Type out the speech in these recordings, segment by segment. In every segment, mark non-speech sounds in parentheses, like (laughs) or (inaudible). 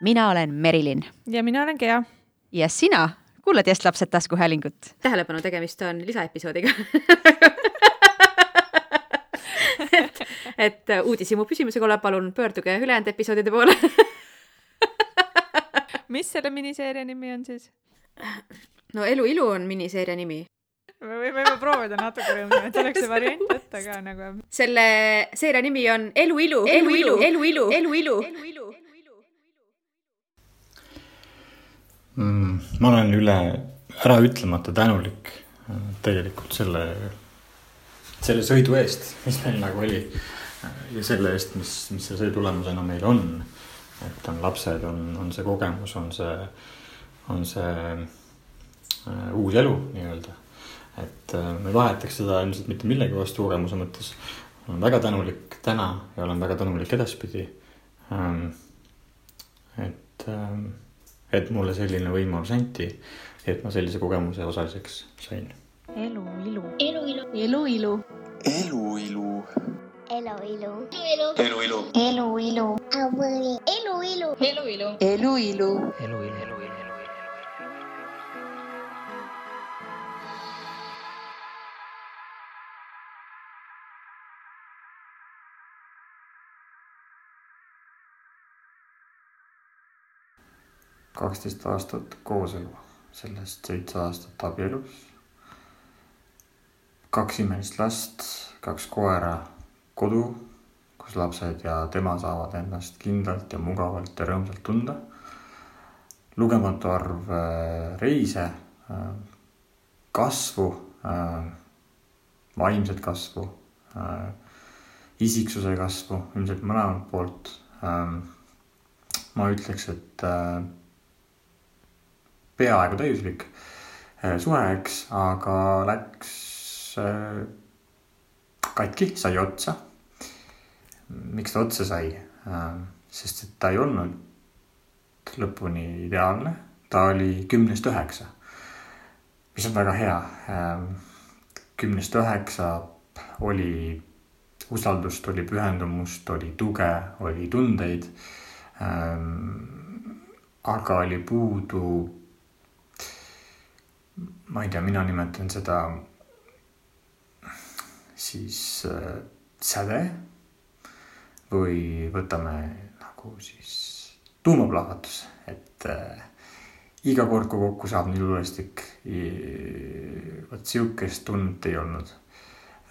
mina olen Merilin ja mina olen Gea. ja sina kuulad Just lapsed taskuhäälingut. tähelepanu, tegemist on lisaepisoodiga (laughs) et, et uudishimu püsimise korral palun pöörduge ülejäänud episoodide poole (laughs) mis selle miniseeria nimi on siis? no Elu ilu on miniseeria nimi. me võime proovida natuke rõõmsam, et oleks see variant võtta ka nagu. selle seeria nimi on Elu ilu, elu ilu, elu ilu, elu ilu, elu ilu mm,? ma olen üle äraütlemata tänulik äh, tegelikult selle, selle sõidu eest, mis meil nagu oli. ja selle eest, mis, mis see tulemusena meil on. et on lapsed, on, on see kogemus, on see, on see äh, uus elu nii-öelda. et äh, ma ei vahetaks seda ilmselt mitte millegi vastu kogemuse mõttes. olen väga tänulik täna ja olen väga tänulik edaspidi ähm,. et ähm, et mulle selline võimalus anti, et ma sellise kogemuse osaliseks sain. elu ilu. elu ilu. elu ilu. elu ilu. elu ilu. elu ilu. elu ilu. elu ilu. elu ilu. elu ilu. elu ilu. elu ilu. Kaksteist aastat kooselu, sellest seitse aastat abielus. kaks imelist last, kaks koera, kodu, kus lapsed ja tema saavad ennast kindlalt ja mugavalt ja rõõmsalt tunda. lugematu arv äh, reise, äh, kasvu, äh, vaimset kasvu, isiksuse kasvu, ilmselt mõlemalt poolt. ma ütleks, et peaaegu täiuslik äh, suhe, eks, aga läks äh, katki, sai otsa. miks ta otsa sai? Äh, sest et ta ei olnud lõpuni ideaalne, ta oli kümnest üheksa, mis on väga hea. kümnest üheksa oli usaldust, oli pühendumust, oli tuge, oli tundeid. aga oli puudu ma ei tea, mina nimetan seda siis äh, säde või võtame nagu siis tuumaplahvatus, et äh, iga kord, kui kokku saab nii tulestik, vot sihukest tunnet ei olnud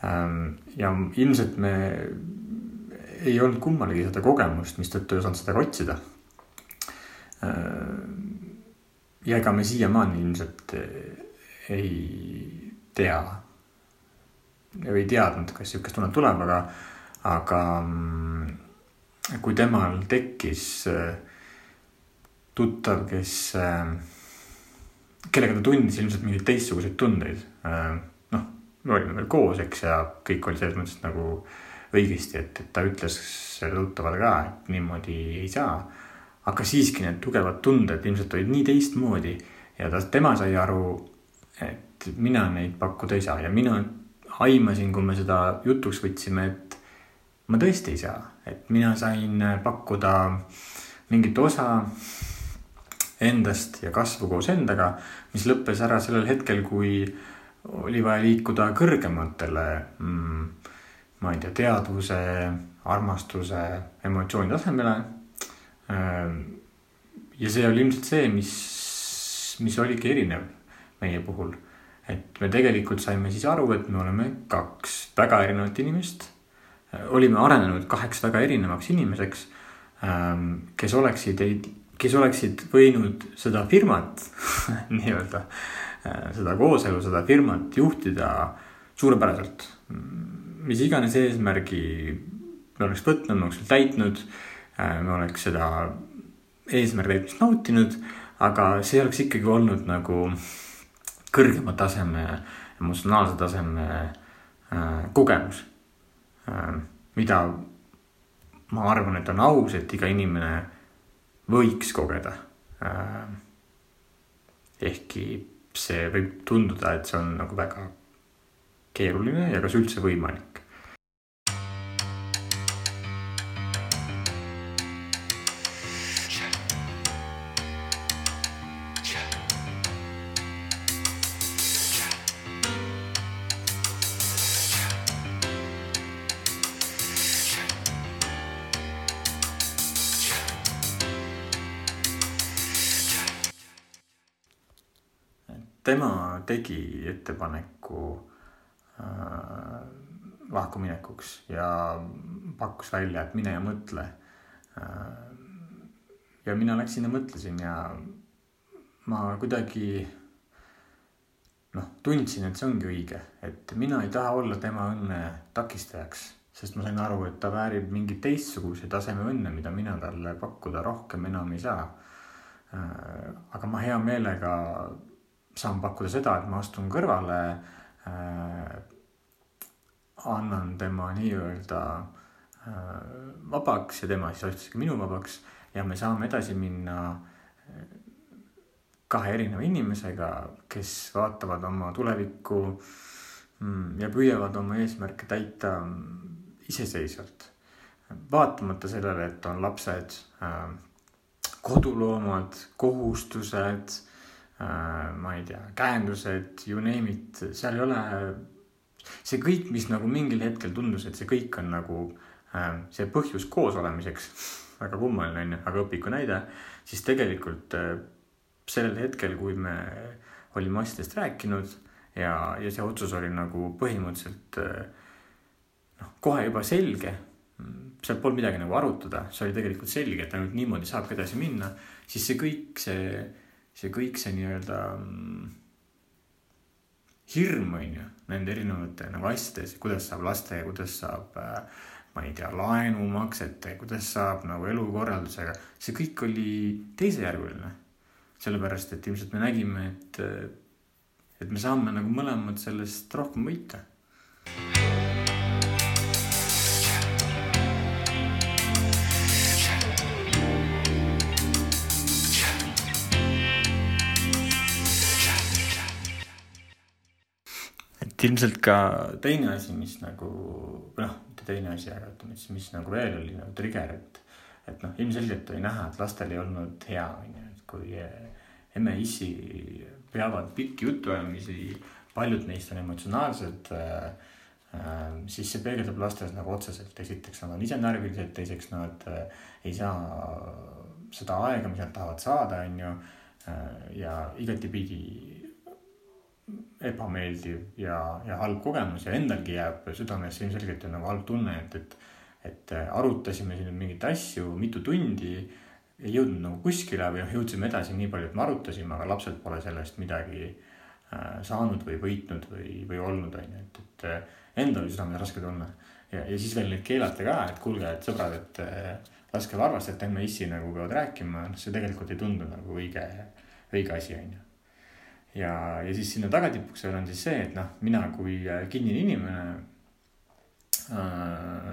ähm,. ja ilmselt me ei olnud kummalgi seda kogemust, mistõttu ei osanud seda ka otsida äh, ja ega me siiamaani ilmselt eh, ei tea või ei teadnud, kas sihukest tunnet tuleb, aga, aga mm, kui temal tekkis eh, tuttav, kes, eh, kellega ta tundis ilmselt mingeid teistsuguseid tundeid. noh, me olime veel koos, eks, ja kõik oli selles mõttes nagu õigesti, et, et ta ütles sellele tuttavale ka, et niimoodi ei saa aga siiski need tugevad tunded ilmselt olid nii teistmoodi ja ta, tema sai aru, et mina neid pakkuda ei saa. Ja mina aimasin, kui me seda jutuks võtsime, et ma tõesti ei saa, et mina sain pakkuda mingit osa endast ja kasvu koos endaga, mis lõppes ära sellel hetkel, kui oli vaja liikuda kõrgematele mm,, ma ei tea, teadvuse, armastuse, emotsiooni tasemele. Ehm, ja see oli ilmselt see, mis, mis oligi erinev meie puhul. et me tegelikult saime siis aru, et me oleme kaks väga erinevat inimest. olime arenenud kaheks väga erinevaks inimeseks, ehm, kes oleksid, kes oleksid võinud seda firmat (laughs) nii-öelda, ehm, seda kooselu, seda firmat juhtida suurepäraselt. mis iganes eesmärgi me oleks võtnud, me oleks täitnud Äh, me oleks seda eesmärgi täitmist nautinud, aga see oleks ikkagi olnud nagu kõrgema taseme, emotsionaalse taseme äh, kogemus äh,. mida ma arvan, et on aus, et iga inimene võiks kogeda äh,. ehkki see võib tunduda, et see on nagu väga keeruline ja kas üldse võimalik tema tegi ettepaneku äh, lahkuminekuks ja pakkus välja, et mine ja mõtle äh,. ja mina läksin ja mõtlesin ja ma kuidagi noh, tundsin, et see ongi õige, et mina ei taha olla tema õnne takistajaks, sest ma sain aru, et ta väärib mingit teistsuguse taseme õnne, mida mina talle pakkuda rohkem enam ei saa. Äh, aga ma hea meelega saan pakkuda seda, et ma astun kõrvale äh,. annan tema nii-öelda äh, vabaks ja tema siis ka minu vabaks ja me saame edasi minna äh, kahe erineva inimesega, kes vaatavad oma tulevikku mm, ja püüavad oma eesmärke täita mm, iseseisvalt. vaatamata sellele, et on lapsed, äh, koduloomad, kohustused, ma ei tea, käendused, you name it, seal ei ole see kõik, mis nagu mingil hetkel tundus, et see kõik on nagu äh, see põhjus koos olemiseks, (laughs) väga kummaline on ju, aga õpiku näide, siis tegelikult sellel hetkel, kui me olime asjadest rääkinud ja, ja see otsus oli nagu põhimõtteliselt noh, kohe juba selge. seal polnud midagi nagu arutada, see oli tegelikult selge, et ainult niimoodi saabki edasi minna, siis see kõik, see, see kõik see nii-öelda mm, hirm on ju nende erinevate nagu asjades, kuidas saab lastega, kuidas saab äh, ma ei tea, laenumaksete, kuidas saab nagu elukorraldusega, see kõik oli teisejärguline sellepärast, et ilmselt me nägime, et, et me saame nagu mõlemad sellest rohkem võita. Et ilmselt ka teine asi, mis nagu, noh, mitte teine asi, aga ütleme siis, mis nagu veel oli nagu trigger, et et noh, ilmselgelt oli näha, et lastel ei olnud hea, onju, et kui emme-issi peavad pikki jutuajamisi, paljud neist on emotsionaalsed äh, äh,, siis see peegeldub lastes nagu otseselt, esiteks nad on ise närvilised, teiseks nad äh, ei saa seda aega, mis nad tahavad saada, on ju, äh, ja igatipidi ebameeldiv ja, ja halb kogemus ja endalgi jääb südamesse ilmselgelt ju nagu halb tunne, et, et, et arutasime siin mingeid asju mitu tundi ei jõudnud nagu kuskile või noh, jõudsime edasi nii palju, et me arutasime, aga lapsed pole sellest midagi äh, saanud või võitnud või, või olnud, on ju, et, et äh, endal oli südames raske tunne. ja, ja siis veel neid keelata ka, et kuulge, et sõbrad, et äh, laske varvast, et emme issi nagu peavad rääkima, noh, see tegelikult ei tundu nagu õige, õige asi, on ju. Ja, ja siis sinna tagatipuks veel on siis see, et noh, mina kui kinnine inimene äh,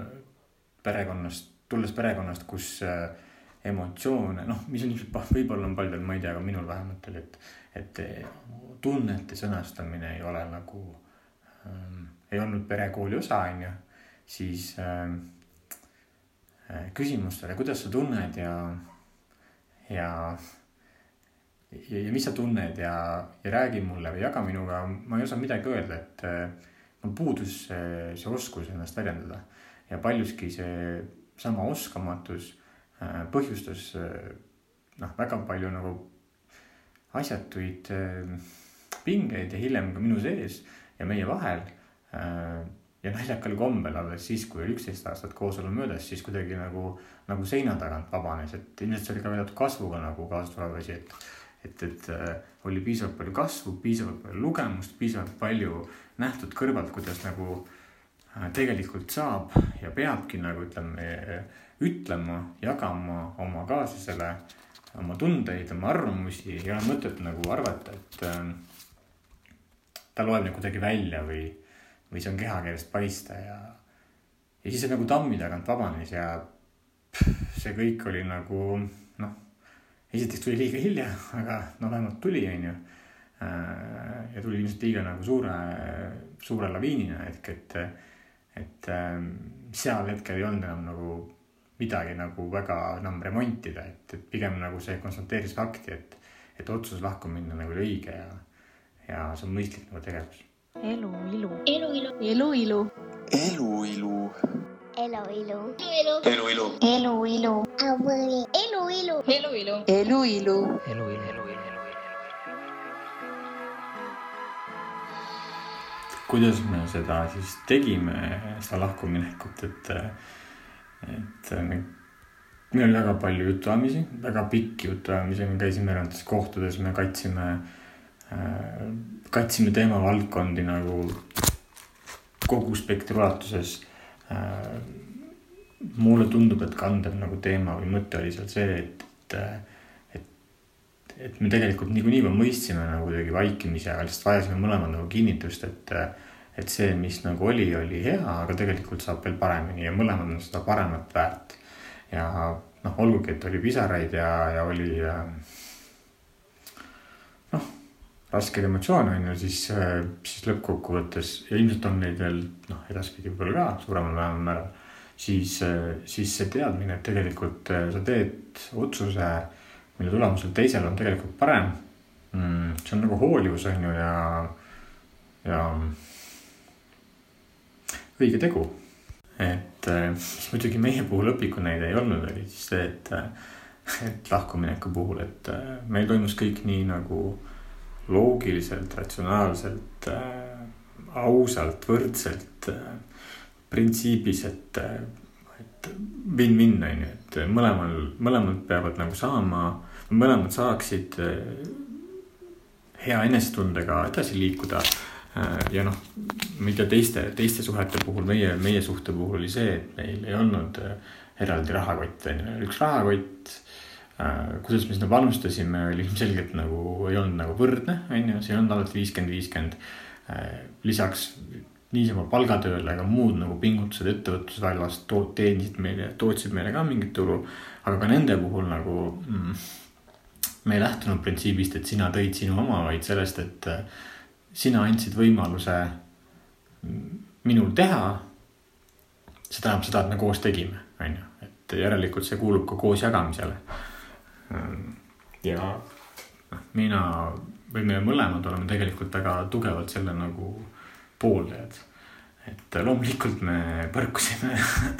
perekonnast, tulles perekonnast, kus äh, emotsioone, noh, mis on ilmselt, võib-olla on paljudel, ma ei tea, aga minul vähemalt oli, et, et tunnete sõnastamine ei ole nagu ähm,, ei olnud perekooli osa, on ju, siis ähm, äh, küsimustele, kuidas sa tunned ja, ja, ja, ja mis sa tunned ja, ja räägi mulle või jaga minuga, ma ei osanud midagi öelda, et äh, mul puudus see, see oskus ennast väljendada ja paljuski seesama oskamatus Äh, põhjustas äh, noh, väga palju nagu asjatuid äh, pingeid ja hiljem ka minu sees ja meie vahel. ja naljakal kombel alles siis, kui oli üksteist aastat koos olla möödas, siis kuidagi nagu, nagu seina tagant vabanes, et ilmselt see oli ka teatud kasvuga nagu kaasa tulev asi, et et, et äh, oli piisavalt palju kasvu, piisavalt palju lugemust, piisavalt palju nähtud kõrvalt, kuidas nagu äh, tegelikult saab ja peabki nagu ütleme ütlema, jagama oma kaaslasele oma tundeid, oma arvamusi, ei ole mõtet nagu arvata, et äh, ta loeb neid kuidagi välja või, või see on kehakeelest paista ja, ja siis see nagu tammi tagant vabanes ja pff, see kõik oli nagu esiteks tuli liiga hilja, aga no vähemalt tuli, onju. Äh, ja tuli ilmselt liiga nagu suure, suure laviinina hetk, et, et ähm, seal hetkel ei olnud enam nagu midagi nagu väga enam remontida, et, et pigem nagu see konstateeris fakti, et, et otsus lahku minna nagu oli õige ja, ja see on mõistlik nagu tegevus. elu, ilu. elu, ilu. elu, ilu. elu, ilu. Elu, ilu. elu, elu, ilu. elu, ilu. elu, ilu. elu, ilu. elu, ilu. elu, ilu, elu, ilu. kuidas me seda siis tegime, seda lahkuminekut, et, et me, meil oli väga palju jutuajamisi, väga pikki jutuajamisi, me käisime erinevates kohtades, me katsime, katsime teemavaldkondi nagu kogu spektri ulatuses. Mulle tundub, et kandev nagu teema või mõte oli seal see, et, et, et, et me tegelikult niikuinii juba mõistsime nagu kuidagi vaikimisi, aga lihtsalt vajasime mõlemad nagu kinnitust, et, et see, mis nagu oli, oli hea, aga tegelikult saab veel paremini ja mõlemad on seda paremat väärt. ja noh, olgugi, et oli pisaraid ja, ja oli noh, raskeid emotsioone on ju, siis, siis lõppkokkuvõttes ja ilmselt on neid veel noh, edaspidi võib-olla ka suuremal vähemal määral siis, siis see teadmine, et tegelikult äh, sa teed otsuse, mille tulemusel teisel on tegelikult parem mm,. see on nagu hoolivus, on ju, ja, ja õige tegu. et äh, mis muidugi meie puhul õpikunäide ei olnud, oli siis see, et, äh, et lahkumineku puhul, et meil toimus kõik nii nagu loogiliselt, ratsionaalselt, ausalt, võrdselt printsiibis, et, et win-win on ju, et mõlemal, mõlemad peavad nagu saama, mõlemad saaksid eh, hea enesetundega edasi liikuda. Eh, ja noh, tea, teiste, teiste suhete puhul, meie, meie suhte puhul oli see, et meil ei olnud eh, eraldi rahakotte, üks rahakott kuidas me sinna panustasime, oli ilmselgelt nagu, ei olnud nagu võrdne, on ju, see ei olnud alati viiskümmend, viiskümmend. lisaks niisama palgatööle ega muud nagu pingutused ettevõtlusväljas to-, teenisid meile, tootsid meile ka mingit tulu. aga ka nende puhul nagu mm, me ei lähtunud printsiibist, et sina tõid sinu oma, vaid sellest, et äh, sina andsid võimaluse mm, minul teha. see tähendab seda, et me koos tegime, on ju, et järelikult see kuulub ka koos jagamisele. Ja noh, mina või me mõlemad oleme tegelikult väga tugevalt selle nagu pooldajad. et loomulikult me põrkusime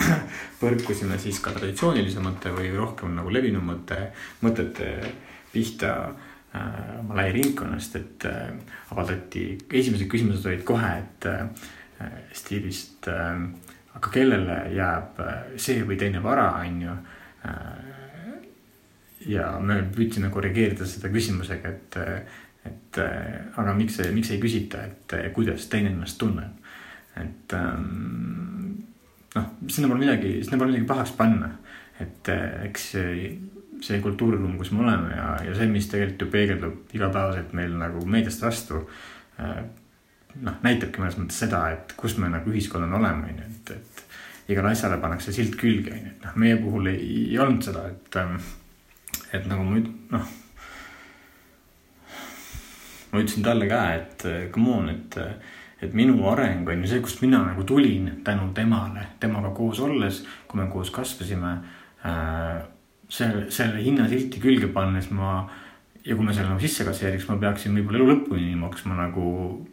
(clears throat) põrkusime siis ka traditsioonilisemate või rohkem nagu levinumate mõtete pihta äh, oma lähiringkonnast, et äh, avaldati, esimesed küsimused olid kohe, et äh, stiilist äh, aga kellele jääb äh, see või teine vara, on ju äh,. Ja me püüdsime korrigeerida seda küsimusega, et et aga miks, miks ei küsita, et kuidas teine ennast tunneb. et ähm, noh, sinna pole midagi, sinna pole midagi pahaks panna. et äh, eks see, see kultuuriruum, kus me oleme ja, ja see, mis tegelikult ju peegeldub igapäevaselt meil nagu meediast vastu noh, näitabki mõnes mõttes seda, et kus me nagu ühiskonnana oleme, on ju, et, et igale asjale pannakse silt külge, on ju, et noh, meie puhul ei, ei olnud seda, et, ähm, et nagu ma noh ma ütlesin talle ka, et come on, et, et minu areng on ju see, kust mina nagu tulin tänu temale, temaga koos olles, kui me koos kasvasime äh,. selle, selle hinnasilti külge pannes ma ja kui me selle nagu sisse kasseeriks, ma peaksin võib-olla elu lõpuni maksma nagu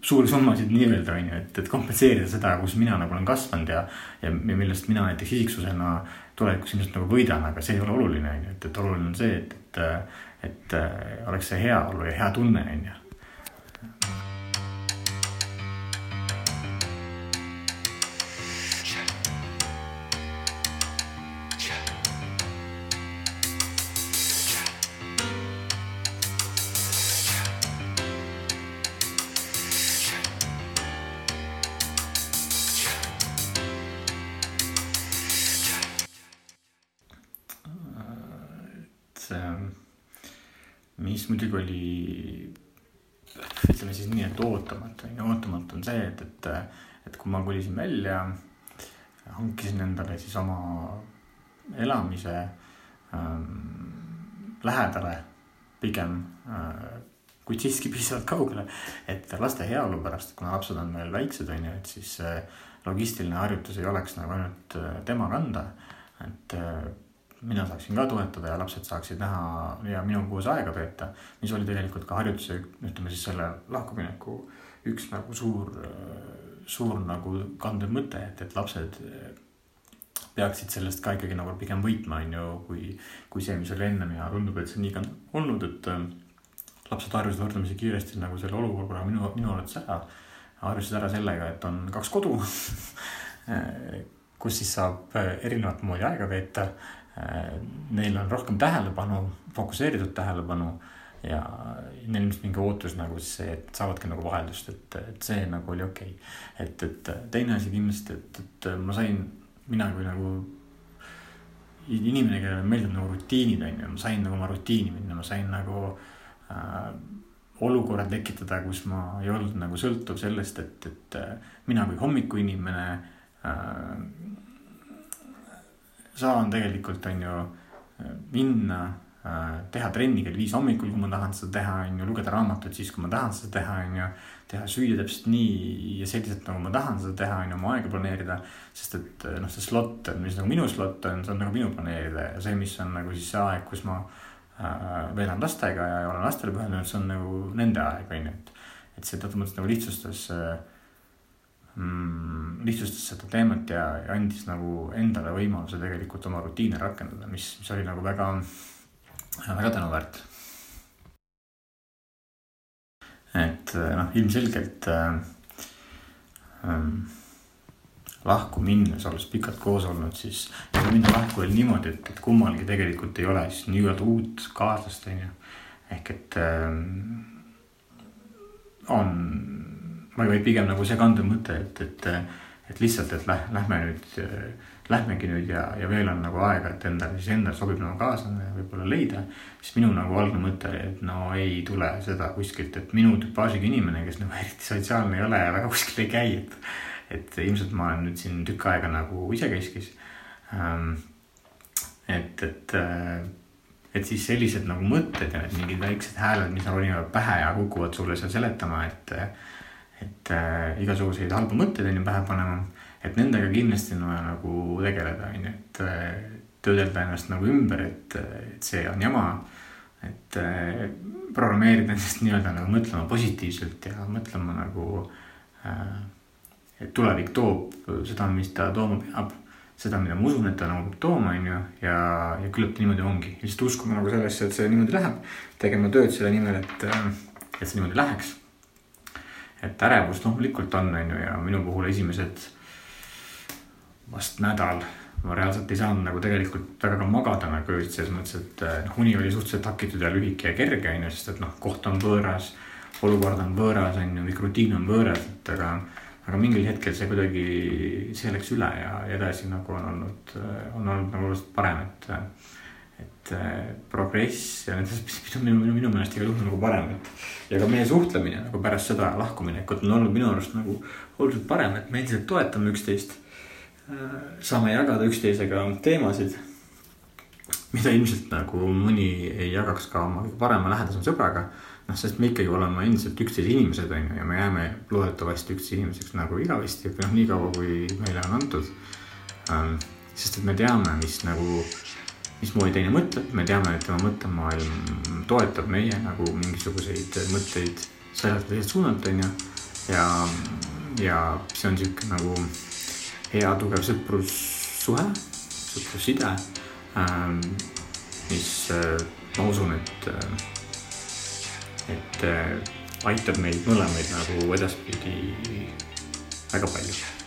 suuri summasid nii-öelda on ju, et, et kompenseerida seda, kus mina nagu olen kasvanud ja. ja millest mina näiteks isiksusena tulevikus ilmselt nagu võidan, aga see ei ole oluline on ju, et, et oluline on see, et, et, et oleks see heaolu ja hea tunne on ju muidugi oli ütleme siis nii, et ootamatu on ju, ootamatu on see, et, et, et kui ma kolisin välja, hankisin endale siis oma elamise ähm, lähedale pigem äh,, kuid siiski piisavalt kaugele, et laste heaolu pärast, kuna lapsed on veel väiksed, on ju, et siis äh, logistiline harjutus ei oleks nagu ainult äh, tema kanda, et äh, mina saaksin ka toetada ja lapsed saaksid näha ja minuga koos aega veeta. mis oli tegelikult ka harjutuse, ütleme siis selle lahkumineku üks nagu suur, suur nagu kandev mõte, et, et lapsed peaksid sellest ka ikkagi nagu pigem võitma, on ju, kui, kui see, mis oli ennem ja tundub, et see nii ka olnud, et lapsed harjusid võrdlemisi kiiresti nagu selle olukorra minu, minu arvates ära harjusid ära sellega, et on kaks kodu (laughs) kus siis saab erinevat moodi aega veeta. Neil on rohkem tähelepanu, fokusseeritud tähelepanu ja neil ilmselt mingi ootus nagu see, et saavadki nagu vaheldust, et, et see nagu oli okei. Okay.. et, et teine asi kindlasti, et, et ma sain, mina kui nagu inimene, kellele meeldivad nagu rutiinid on ju, ma sain nagu oma rutiini minna, ma sain nagu äh, olukorra tekitada, kus ma ei olnud nagu sõltuv sellest, et, et äh, mina kui hommikuinimene äh, saan tegelikult on ju äh, minna Äh, teha trenni kell viis hommikul, kui ma tahan seda teha, on ju, lugeda raamatut siis, kui ma tahan seda teha, on ju. teha süüa täpselt nii ja selliselt, nagu ma tahan seda teha, on ju, oma aega planeerida. sest et noh, see slot, mis nagu minu slot on, see on nagu minu planeerida ja see, mis on nagu siis see aeg, kus ma äh, veedan lastega ja olen lastele pühendunud, see on nagu nende aeg, on ju, et. et see teatud mõttes nagu lihtsustas äh, mm, lihtsustas seda teemat ja, ja andis nagu endale võimaluse tegelikult oma rutiine rakendada, mis, mis oli nagu väga väga tänuväärt. et äh, noh, ilmselgelt äh, äh, lahku minnes, olles pikalt koos olnud, siis minna lahku veel niimoodi, et, et kummalgi tegelikult ei ole siis nii-öelda uut kaaslast, on ju. ehk et äh, on, või pigem nagu see kandev mõte, et, et, et lihtsalt, et läh, lähme nüüd äh, lähmegi nüüd ja, ja veel on nagu aega, et endale siis endale sobib nagu kaaslane võib-olla leida. siis minu nagu algne mõte et no ei tule seda kuskilt, et minu tüpaažiga inimene, kes nagu (laughs) eriti sotsiaalne ei ole ja väga kuskil ei käi, et. et ilmselt ma olen nüüd siin tükk aega nagu isekeskis ähm,. et, et, äh, et siis sellised nagu mõtted ja need mingid väiksed hääled, mis ronivad pähe ja kukuvad sulle seal seletama, et. Et äh, igasuguseid halbu mõtteid on ju pähe panema et nendega kindlasti on vaja nagu tegeleda, on ju, et äh, töödelda ennast nagu ümber, et, et see on jama. et äh, programmeerida ennast nii-öelda nagu mõtlema positiivselt ja mõtlema nagu äh,. et tulevik toob seda, mis ta tooma peab, seda, mida ma usun, et ta nagu peab tooma, on ju, ja, ja küllap ta niimoodi ongi, lihtsalt uskuma nagu sellesse, et see niimoodi läheb. tegema tööd selle nimel, et, äh, et see niimoodi läheks. Et ärevust loomulikult on, on ju, ja minu puhul esimesed vast nädal ma reaalselt ei saanud nagu tegelikult väga ka magada nagu öösel selles mõttes, et noh, uni oli suhteliselt takitud ja lühike ja kerge on ju, sest et noh, koht on võõras. olukord on võõras on ju, kõik rutiin on võõras, et aga, aga mingil hetkel see kuidagi, see läks üle ja, edasi nagu on olnud, on olnud nagu oluliselt parem, et. Et eh, progress ja nendes, minu, minu, minu meelest igal juhul nagu parem, et. ja ka meie suhtlemine nagu pärast seda lahkuminekut on olnud minu arust nagu oluliselt parem, et me endiselt toetame üksteist saame jagada üksteisega teemasid, mida ilmselt nagu mõni ei jagaks ka oma kõige parema lähedasema sõbraga. noh, sest me ikkagi oleme endiselt üksteise inimesed, on ju, ja me jääme loodetavasti üksteise inimeseks nagu igavesti või noh, nii kaua, kui meile on antud ähm,. sest et me teame, mis nagu, mismoodi teine mõtleb, me teame, et tema mõttemaailm toetab meie nagu mingisuguseid mõtteid või teiselt suunalt, on ju. ja, ja see on sihuke nagu hea tugev sõprussuhe, sõprusside ähm,, mis äh, ma usun, et äh,, et äh, aitab meid mõlemaid nagu edaspidi väga palju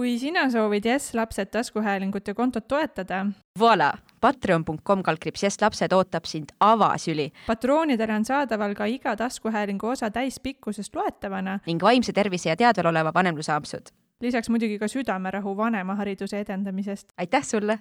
kui sina soovid Jess lapsed taskuhäälingut ja kontot toetada. Voila, patreon.com kaldkriips Jess lapsed ootab sind avasüli. patroonidele on saadaval ka iga taskuhäälingu osa täispikkusest loetavana. ning vaimse tervise ja teadvel oleva vanemluse ampsud. lisaks muidugi ka südamerahu vanemahariduse edendamisest. aitäh sulle